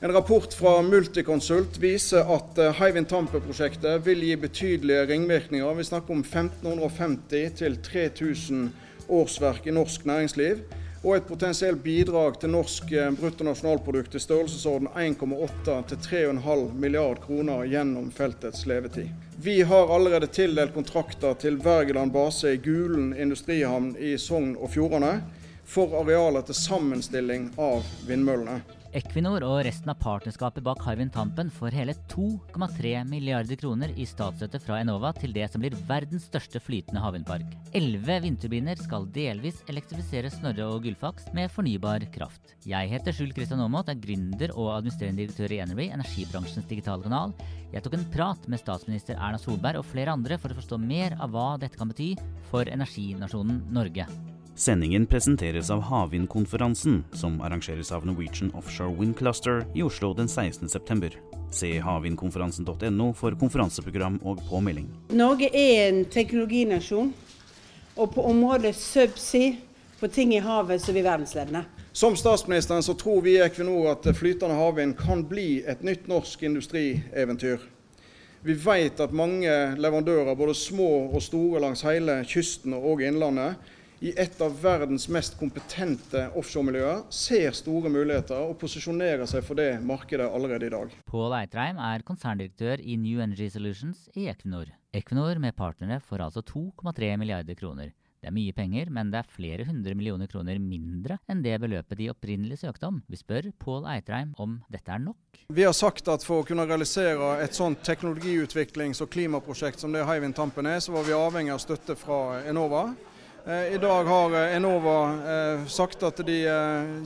En rapport fra Multiconsult viser at eh, Hywind Tamper-prosjektet vil gi betydelige ringvirkninger. Vi snakker om 1550 til 3000 årsverk i norsk næringsliv. Og et potensielt bidrag til norsk eh, bruttonasjonalprodukt i størrelsesorden 1,8 til 3,5 milliard kroner gjennom feltets levetid. Vi har allerede tildelt kontrakter til Wergeland base i Gulen industrihavn i Sogn og Fjordane for arealer til sammenstilling av vindmøllene. Equinor og resten av partnerskapet bak Hywind Tampen får hele 2,3 milliarder kroner i statsstøtte fra Enova til det som blir verdens største flytende havvindpark. Elleve vindturbiner skal delvis elektrifisere Snorre og Gullfaks med fornybar kraft. Jeg heter Skjul Kristian Aamodt, er gründer og administrerende direktør i Energy, energibransjens digitale kanal. Jeg tok en prat med statsminister Erna Solberg og flere andre for å forstå mer av hva dette kan bety for energinasjonen Norge. Sendingen presenteres av Havvindkonferansen, som arrangeres av Norwegian Offshore Wind Cluster i Oslo den 16.9. Se havvindkonferansen.no for konferanseprogram og påmelding. Norge er en teknologinasjon, og på området subsea, på ting i havet, så er vi verdensledende. Som statsministeren så tror vi i Equinor at flytende havvind kan bli et nytt norsk industrieventyr. Vi vet at mange leverandører, både små og store langs hele kysten og innlandet, i et av verdens mest kompetente offshoremiljøer ser store muligheter og posisjonerer seg for det markedet allerede i dag. Pål Eitreim er konserndirektør i New Energy Solutions i Equinor. Equinor med partnere får altså 2,3 milliarder kroner. Det er mye penger, men det er flere hundre millioner kroner mindre enn det beløpet de opprinnelig søkte om. Vi spør Pål Eitreim om dette er nok. Vi har sagt at for å kunne realisere et sånt teknologiutviklings- og klimaprosjekt som det Hywind Tampen er, så var vi avhengig av støtte fra Enova. Eh, I dag har eh, Enova eh, sagt at de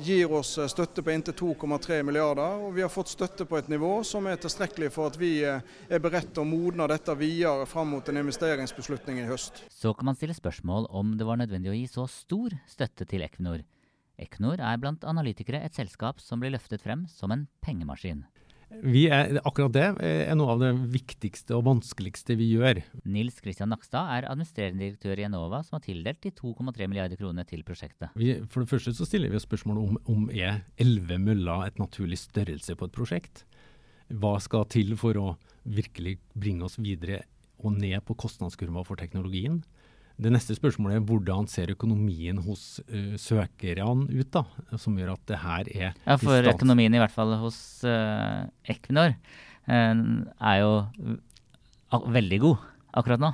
gir oss støtte på inntil 2,3 milliarder. Og vi har fått støtte på et nivå som er tilstrekkelig for at vi er beredt til å modne dette videre fram mot en investeringsbeslutning i høst. Så kan man stille spørsmål om det var nødvendig å gi så stor støtte til Equinor. Equinor er blant analytikere et selskap som blir løftet frem som en pengemaskin. Er, akkurat det er noe av det viktigste og vanskeligste vi gjør. Nils Kristian Nakstad er administrerende direktør i Enova, som har tildelt de 2,3 milliarder kroner til prosjektet. Vi, for det første så stiller vi oss spørsmålet om, om er 11 møller et naturlig størrelse på et prosjekt. Hva skal til for å virkelig bringe oss videre og ned på kostnadskurva for teknologien? Det neste spørsmålet er hvordan ser økonomien hos uh, søkerne ut, da, som gjør at det her er Ja, for økonomien i hvert fall hos uh, Equinor uh, er jo veldig god akkurat nå.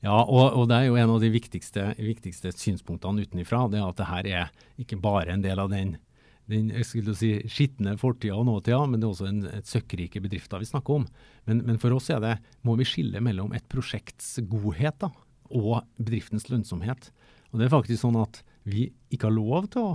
Ja, og, og, det er jo en av de viktigste, viktigste synspunktene utenifra. Det er at det her er ikke bare en del av den, den si, skitne fortida og nåtida, men det er også en, et søkkrike bedrifter vi snakker om. Men, men for oss er det, må vi skille mellom et prosjekts godhet da, og bedriftens lønnsomhet. Og det er faktisk sånn at vi ikke har lov til å,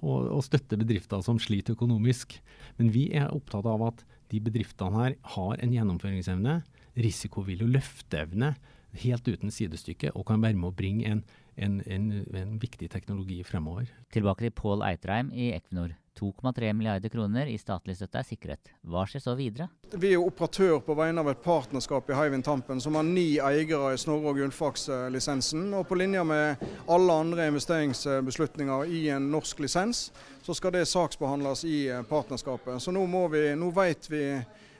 å, å støtte bedrifter som sliter økonomisk. Men vi er opptatt av at de bedriftene her har en gjennomføringsevne, risikovillig og løfteevne helt uten sidestykke, og kan være med å bringe en, en, en, en viktig teknologi fremover. Tilbake til Pål Eitreim i Equinor. 2,3 milliarder kroner i statlig støtte er sikret. Hva skjer så videre? Vi er operatør på vegne av et partnerskap i Hywind Tampen som har ni eiere i Snorre og Gullfaks-lisensen. Og på linje med alle andre investeringsbeslutninger i en norsk lisens, så skal det saksbehandles i partnerskapet. Så nå, må vi, nå vet vi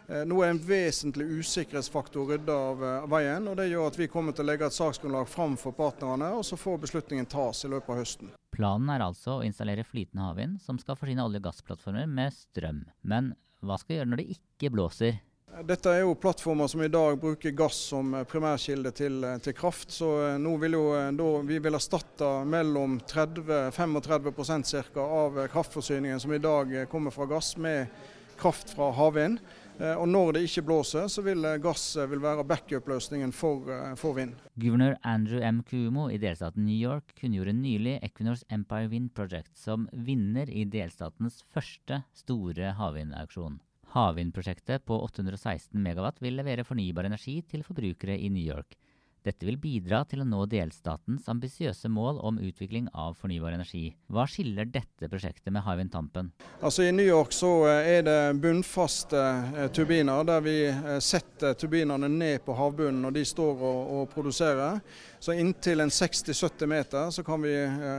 nå er en vesentlig usikkerhetsfaktor rydda av eh, veien, og det gjør at vi kommer til å legge et saksgrunnlag fram for partnerne, og så får beslutningen tas i løpet av høsten. Planen er altså å installere flytende havvind som skal forsyne olje- og gassplattformer med strøm. Men hva skal gjøre når det ikke blåser? Dette er jo plattformer som i dag bruker gass som primærkilde til, til kraft. Så eh, nå vil jo da, vi vil erstatte mellom 30-35 ca. av kraftforsyningen som i dag kommer fra gass, med kraft fra havvind. Eh, og når det ikke blåser, så vil eh, gass eh, vil være backup-løsningen for, for, vind. Guvernør Andrew M. Cuomo i delstaten New York kunngjorde nylig Equinors Empire Wind Project som vinner i delstatens første store havvindauksjon. Havvindprosjektet på 816 megawatt vil levere fornybar energi til forbrukere i New York. Dette vil bidra til å nå delstatens ambisiøse mål om utvikling av fornybar energi. Hva skiller dette prosjektet med Hywind Tampen? Altså I New York så eh, er det bunnfaste eh, turbiner, der vi eh, setter turbinene ned på havbunnen når de står og, og produserer. Så inntil en 60-70 meter så kan vi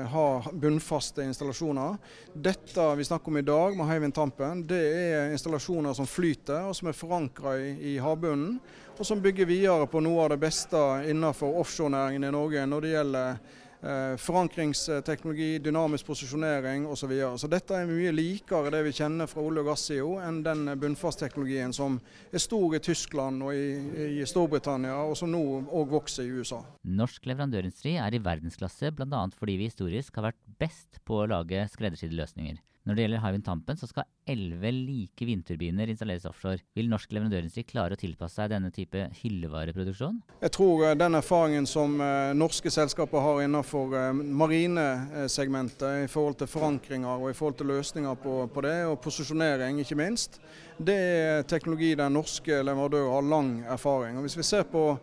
ha bunnfaste installasjoner. Dette vi snakker om i dag med Hywind Tampen, det er installasjoner som flyter og som er forankra i, i havbunnen og som bygger videre på noe av det beste innenfor offshorenæringen i Norge når det gjelder eh, forankringsteknologi, dynamisk posisjonering osv. Så, videre. så dette er mye likere det vi kjenner fra olje- og gassida enn den bunnfastteknologien som er stor i Tyskland og i, i Storbritannia, og som nå òg vokser i USA. Norsk leverandørindustri er i verdensklasse bl.a. fordi vi historisk har vært best på å lage skreddersydde løsninger. Når det gjelder Hywind Tampen, så skal elleve like vindturbiner installeres offshore. Vil norsk leverandørindustri klare å tilpasse seg denne type hyllevareproduksjon? Jeg tror eh, den erfaringen som eh, norske selskaper har innenfor eh, marinesegmentet i forhold til forankringer og i forhold til løsninger på, på det, og posisjonering ikke minst, det er teknologi der norske leverandører har lang erfaring. Og Hvis vi ser på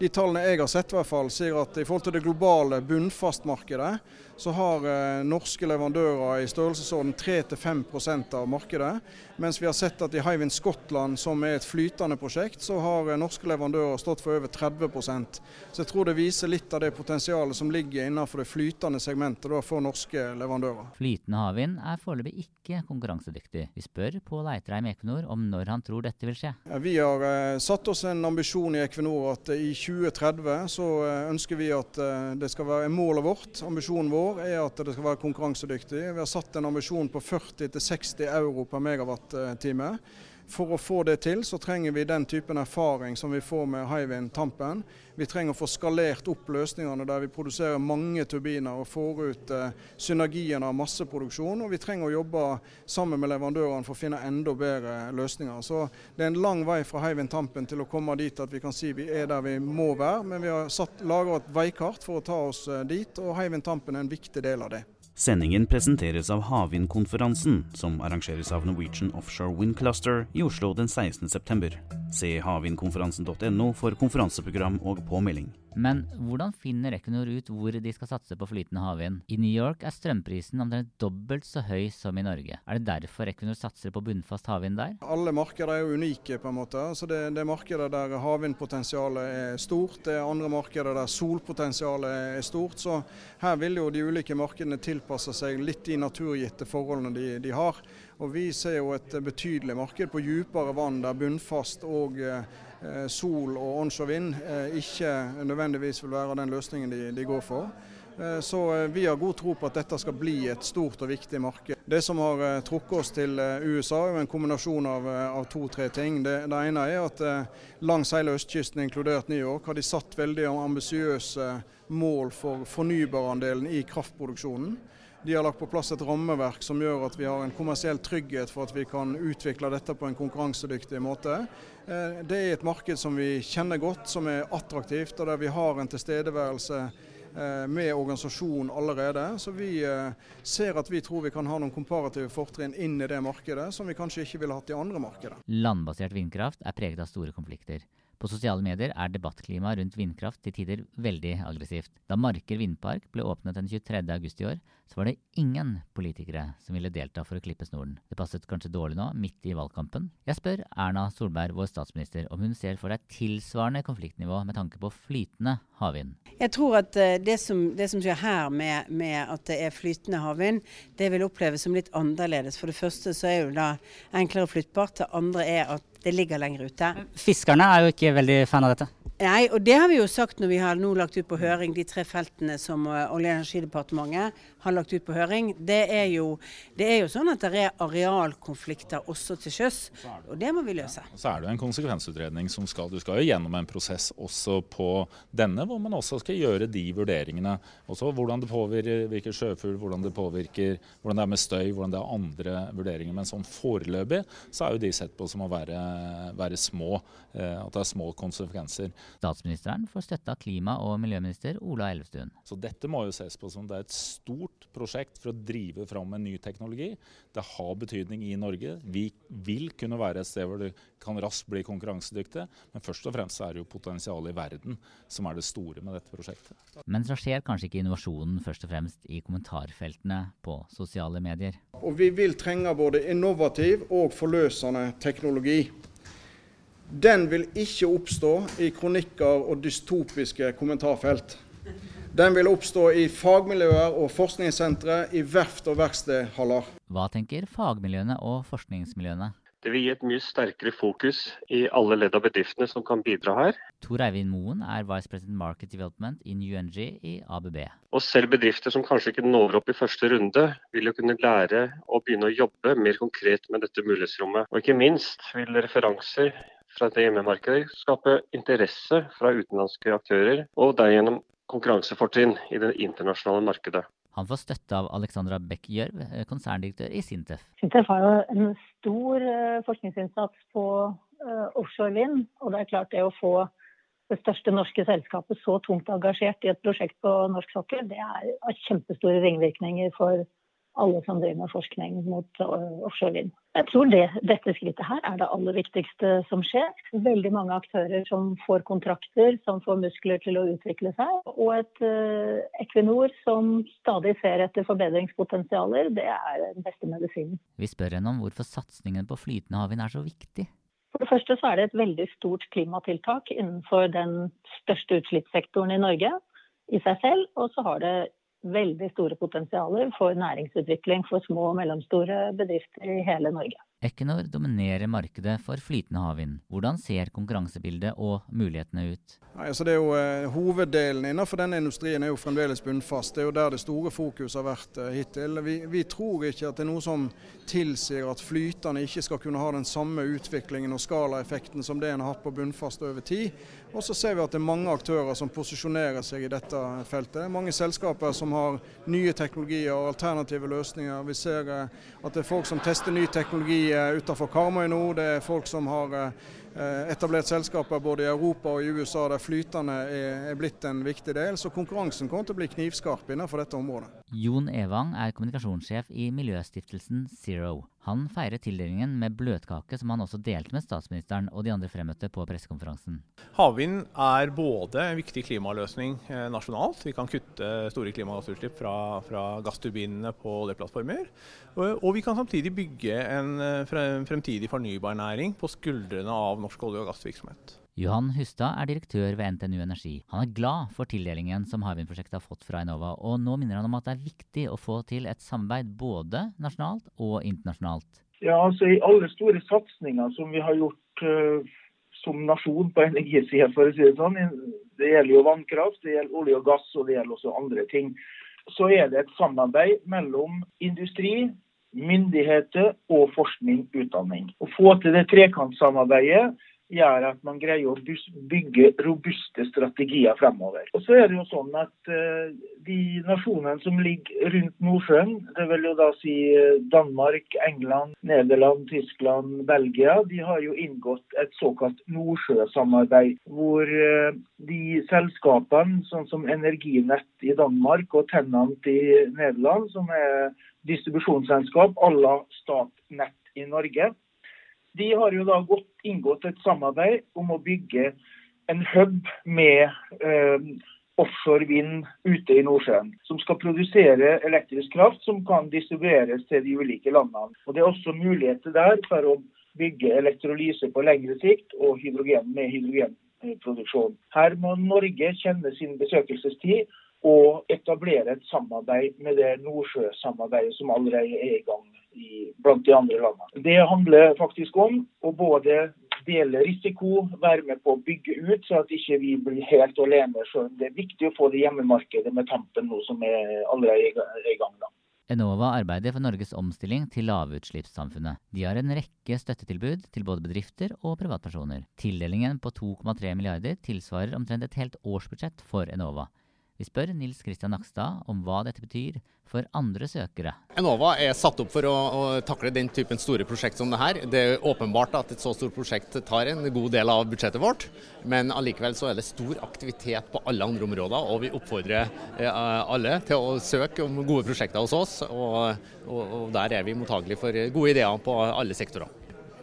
de tallene jeg har sett, i hvert fall, sier at i forhold til det globale bunnfastmarkedet, så har eh, norske leverandører i størrelsesorden 3-5% av markedet. Mens vi har sett at i Hywind Skottland, som er et flytende prosjekt, så har eh, norske leverandører stått for over 30% Så jeg tror det viser litt av det potensialet som ligger innenfor det flytende segmentet da, for norske leverandører. Flytende havvind er foreløpig ikke konkurransedyktig. Vi spør Pål Eitreim Equinor om når han tror dette vil skje. Vi har eh, satt oss en ambisjon i Equinor at i 2030 så eh, ønsker vi at eh, det skal være målet vårt, ambisjonen vår år er at det skal være konkurransedyktig. Vi har satt en ambisjon på 40-60 euro per megawatt-time. For å få det til, så trenger vi den typen erfaring som vi får med Hywind Tampen. Vi trenger å få skalert opp løsningene der vi produserer mange turbiner og får ut eh, av masseproduksjon. Og vi trenger å jobbe sammen med leverandørene for å finne enda bedre løsninger. Så det er en lang vei fra Hywind Tampen til å komme dit at vi kan si vi er der vi må være. Men vi har laga et veikart for å ta oss eh, dit, og Hywind Tampen er en viktig del av det. Sendingen presenteres av Havvindkonferansen, som arrangeres av Norwegian Offshore Wind Cluster i Oslo den 16.9. Se havvindkonferansen.no for konferanseprogram og påmelding. Men hvordan finner Equinor ut hvor de skal satse på flytende havvind? I New York er strømprisen omtrent dobbelt så høy som i Norge. Er det derfor Equinor satser på bunnfast havvind der? Alle markeder er jo unike, på en måte. Altså det, det er markeder der havvindpotensialet er stort. Det er andre markeder der solpotensialet er stort. Så her vil jo de ulike markedene tilpasse seg litt de naturgitte forholdene de, de har. Og vi ser jo et betydelig marked på dypere vann der bunnfast og eh, sol og onshore vind eh, ikke nødvendigvis vil være den løsningen de, de går for. Eh, så vi har god tro på at dette skal bli et stort og viktig marked. Det som har trukket oss til USA, er en kombinasjon av, av to-tre ting. Det, det, ene er at langs hele østkysten, inkludert New York, har de satt veldig ambisiøse mål for fornybarandelen i kraftproduksjonen. De har lagt på plass et rammeverk som gjør at vi har en kommersiell trygghet for at vi kan utvikle dette på en konkurransedyktig måte. Eh, det er et marked som vi kjenner godt, som er attraktivt, og der vi har en tilstedeværelse eh, med organisasjon allerede. Så vi eh, ser at vi tror vi kan ha noen komparative fortrinn inn i det markedet som vi kanskje ikke ville hatt i andre markeder. Landbasert vindkraft er preget av store konflikter. På sosiale medier er debattklimaet rundt vindkraft til tider veldig aggressivt. Da Marker vindpark ble åpnet den 23. august i år, så var det ingen politikere som ville delta for å klippe snoren. Det passet kanskje dårlig nå, midt i valgkampen. Jeg spør Erna Solberg, vår statsminister, om hun ser for deg tilsvarende konfliktnivå med tanke på flytende havvind. Jeg tror at eh, det som, det som skjer her med, med, at det er flytende havvind, det vil oppleves som litt annerledes. For det første så er jo det enklere flyttbart. Det andre er at det ligger lenger ute. Fiskerne er jo ikke veldig fan av dette? Nei, og det har vi jo sagt når vi har nå lagt ut på høring de tre feltene som eh, Olje- og energidepartementet har lagt ut på høring. Det er jo, det er jo sånn at det er arealkonflikter også til sjøs, og det må vi løse. Ja, så er det jo en konsekvensutredning som skal Du skal jo gjennom en prosess også på denne, hvor man også skal gjøre de vurderingene. Også hvordan det påvirker sjøfugl, hvordan det påvirker hvordan det er med støy, hvordan det er andre vurderinger. Men sånn foreløpig så er jo de sett på som å være, være små, eh, at det er små konsekvenser. Statsministeren får støtte av klima- og miljøminister Ola Elvestuen. Så dette må jo ses på som det er et stort prosjekt for å drive fram en ny teknologi. Det har betydning i Norge. Vi vil kunne være et sted hvor det kan raskt bli konkurransedyktig, men først og fremst er det jo potensialet i verden som er det store med dette prosjektet. Men så skjer kanskje ikke innovasjonen først og fremst i kommentarfeltene på sosiale medier. Og vi vil trenge både innovativ og forløsende teknologi. Den vil ikke oppstå i kronikker og dystopiske kommentarfelt. Den vil oppstå i fagmiljøer og forskningssentre, i verft og verkstedhaller. Hva tenker fagmiljøene og forskningsmiljøene? Det vil gi et mye sterkere fokus i alle ledd av bedriftene som kan bidra her. Tor Eivind Moen er Vice President Market Development i New Energy i ABB. Og selv bedrifter som kanskje ikke når opp i første runde, vil jo kunne lære å begynne å jobbe mer konkret med dette mulighetsrommet. Og ikke minst vil referanser fra det hjemmemarkedet skape interesse fra utenlandske aktører, og derigjennom konkurransefortrinn i det internasjonale markedet. Han får støtte av Alexandra Beck-Gjørv, eh, konserndirektør i Sintef. Sintef har jo en stor eh, forskningsinnsats på uh, offshore vind. Og det er klart det å få det største norske selskapet så tungt engasjert i et prosjekt på norsk sokkel, det er av kjempestore ringvirkninger for alle som driver med forskning mot offshore vind. Jeg tror det, dette skrittet her er det aller viktigste som skjer. Veldig mange aktører som får kontrakter, som får muskler til å utvikle seg. Og et uh, Equinor som stadig ser etter forbedringspotensialer, det er den beste medisinen. Vi spør henne om hvorfor satsingen på flytende havvind er så viktig. For det første så er det et veldig stort klimatiltak innenfor den største utslippssektoren i Norge i seg selv. Og så har det veldig store potensialer for næringsutvikling for små og mellomstore bedrifter i hele Norge. Equinor dominerer markedet for flytende havvind. Hvordan ser konkurransebildet og mulighetene ut? Nei, altså det er jo eh, Hoveddelen innenfor denne industrien er jo fremdeles bunnfast. Det er jo der det store fokuset har vært eh, hittil. Vi, vi, tror ikke at det er noe som tilsier at flytende ikke skal kunne ha den samme utviklingen og skalaeffekten som det en har hatt på bunnfast over tid. Og så ser vi at det er mange aktører som posisjonerer seg i dette feltet. Mange selskaper som har nye teknologier og alternative løsninger. Vi ser eh, at det er folk som tester ny teknologi utenfor Karmøy nå. Det er folk som har eh, etablert selskaper både i Europa og i USA der flytende er blitt en viktig del. Så konkurransen kommer til å bli knivskarp innenfor dette området. Jon Evang er kommunikasjonssjef i miljøstiftelsen Zero. Han feirer tildelingen med bløtkake, som han også delte med statsministeren og de andre fremmøtte på pressekonferansen. Havvind er både en viktig klimaløsning eh, nasjonalt, vi kan kutte store klimagassutslipp fra, fra gassturbinene på oljeplattformer. Og, og vi kan samtidig bygge en eh, fremtidig fornybar næring på skuldrene av norsk olje- og gassvirksomhet. Johan Hustad er direktør ved NTNU Energi. Han er glad for tildelingen som Havvindprosjektet har fått fra Enova, og nå minner han om at det er viktig å få til et samarbeid både nasjonalt og internasjonalt. Ja, altså I alle store satsinger som vi har gjort uh, som nasjon på energisida, for å si det sånn, det gjelder jo vannkraft, det gjelder olje og gass og det gjelder også andre ting, så er det et samarbeid mellom industri, myndigheter og forskning utdanning. Å få til det trekantsamarbeidet gjør at man greier å bygge robuste strategier fremover. Og så er det jo sånn at uh, De nasjonene som ligger rundt Nordsjøen, det vil jo da si eh, Danmark, England, Nederland, Tyskland, Belgia, de har jo inngått et såkalt nordsjøsamarbeid. Hvor uh, de selskapene, sånn som Energinett i Danmark og Tennant i Nederland, som er distribusjonsselskap à la Statnett i Norge, de har jo da gått, inngått et samarbeid om å bygge en hub med eh, offshore vind ute i Nordsjøen. Som skal produsere elektrisk kraft som kan distribueres til de ulike landene. Og Det er også muligheter der for å bygge elektrolyse på lengre sikt og hydrogen med hydrogenproduksjon. Her må Norge kjenne sin besøkelsestid og etablere et samarbeid med det Nordsjøsamarbeidet som allerede er i gang i, blant de andre landene. Det handler faktisk om å både dele risiko, være med på å bygge ut, så at ikke vi blir helt alene. Så det er viktig å få det hjemmemarkedet med Tampen nå som er allerede i gang. da. Enova arbeider for Norges omstilling til lavutslippssamfunnet. De har en rekke støttetilbud til både bedrifter og privatpersoner. Tildelingen på 2,3 milliarder tilsvarer omtrent et helt årsbudsjett for Enova. Vi spør Nils Kristian Nakstad om hva dette betyr for andre søkere. Enova er satt opp for å, å, takle den typen store prosjekt som det her. Det er åpenbart at et så stort prosjekt tar en god del av budsjettet vårt, men allikevel så er det stor aktivitet på alle andre områder. Og vi oppfordrer eh, alle til å søke om gode prosjekter hos oss, og, og, og der er vi mottagelige for gode ideer på alle sektorer.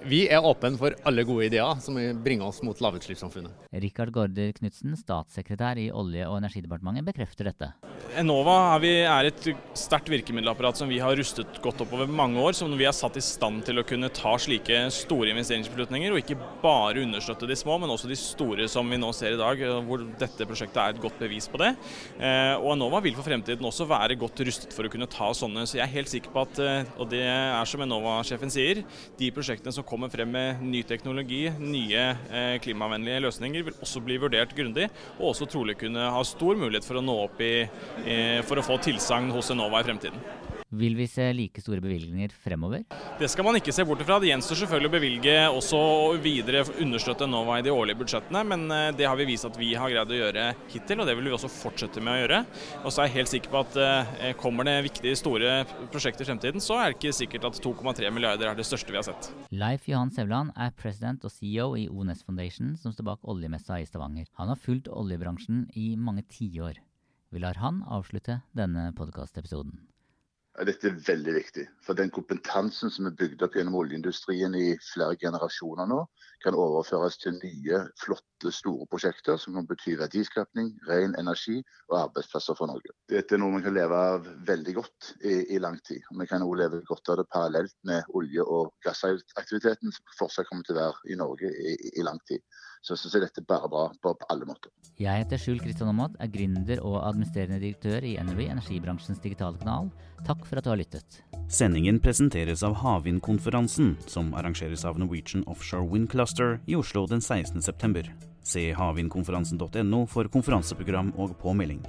Vi er åpne for alle gode ideer som bringer oss mot lavutslippssamfunnet. Rikard Gaarder Knutsen, statssekretær i Olje- og energidepartementet, bekrefter dette. Enova er, et sterkt virkemiddelapparat som vi har rustet godt opp over mange år. Som vi har satt i stand til å kunne ta slike store investeringsbeslutninger, og ikke bare understøtte de små, men også de store som vi nå ser i dag, hvor dette prosjektet er et godt bevis på det. Eh, og Enova vil for fremtiden også være godt rustet for å kunne ta sånne. Så jeg er helt sikker på at, eh, og det er som Enova-sjefen sier, de prosjektene som kommer frem med ny teknologi, nye eh, klimavennlige løsninger, vil også bli vurdert grundig, og også trolig kunne ha stor mulighet for å nå opp i, for å få tilsagn hos Enova i fremtiden. Vil vi se like store bevilgninger fremover? Det skal man ikke se bort fra. Det gjenstår selvfølgelig å bevilge også videre understøtte Enova i de årlige budsjettene, men eh, det har vi vist at vi har greid å gjøre hittil, og det vil vi også fortsette med å gjøre. Og så er jeg helt sikker på at eh, kommer det viktige, store prosjekter i fremtiden, så er det ikke sikkert at 2,3 milliarder er det største vi har sett. Leif Johan Sevland er president og CEO i Ones Foundation, som står bak oljemessa i Stavanger. Han har fulgt oljebransjen i mange tiår. Vi lar han avslutte denne podkastepisoden. Dette er veldig viktig. For den kompetansen som er bygd opp gjennom oljeindustrien i flere generasjoner nå, kan overføres til nye, flotte, store prosjekter som kan bety verdiskapning, ren energi og arbeidsplasser for Norge. Dette er noe vi kan leve av veldig godt i, i lang tid. Vi kan også leve godt av det parallelt med olje- og gassaktiviteten som fortsatt kommer til å være i Norge i, i lang tid. Så jeg syns dette er bare bra på, på alle måter. Jeg heter Skjul Kristian Aamodt, er gründer og administrerende direktør i NRV, energibransjens digitale kanal. Takk for at du har lyttet. Sendingen presenteres av Havvindkonferansen, som arrangeres av Norwegian Offshore Wind Cluster i Oslo den 16.9. Se havvindkonferansen.no for konferanseprogram og påmelding.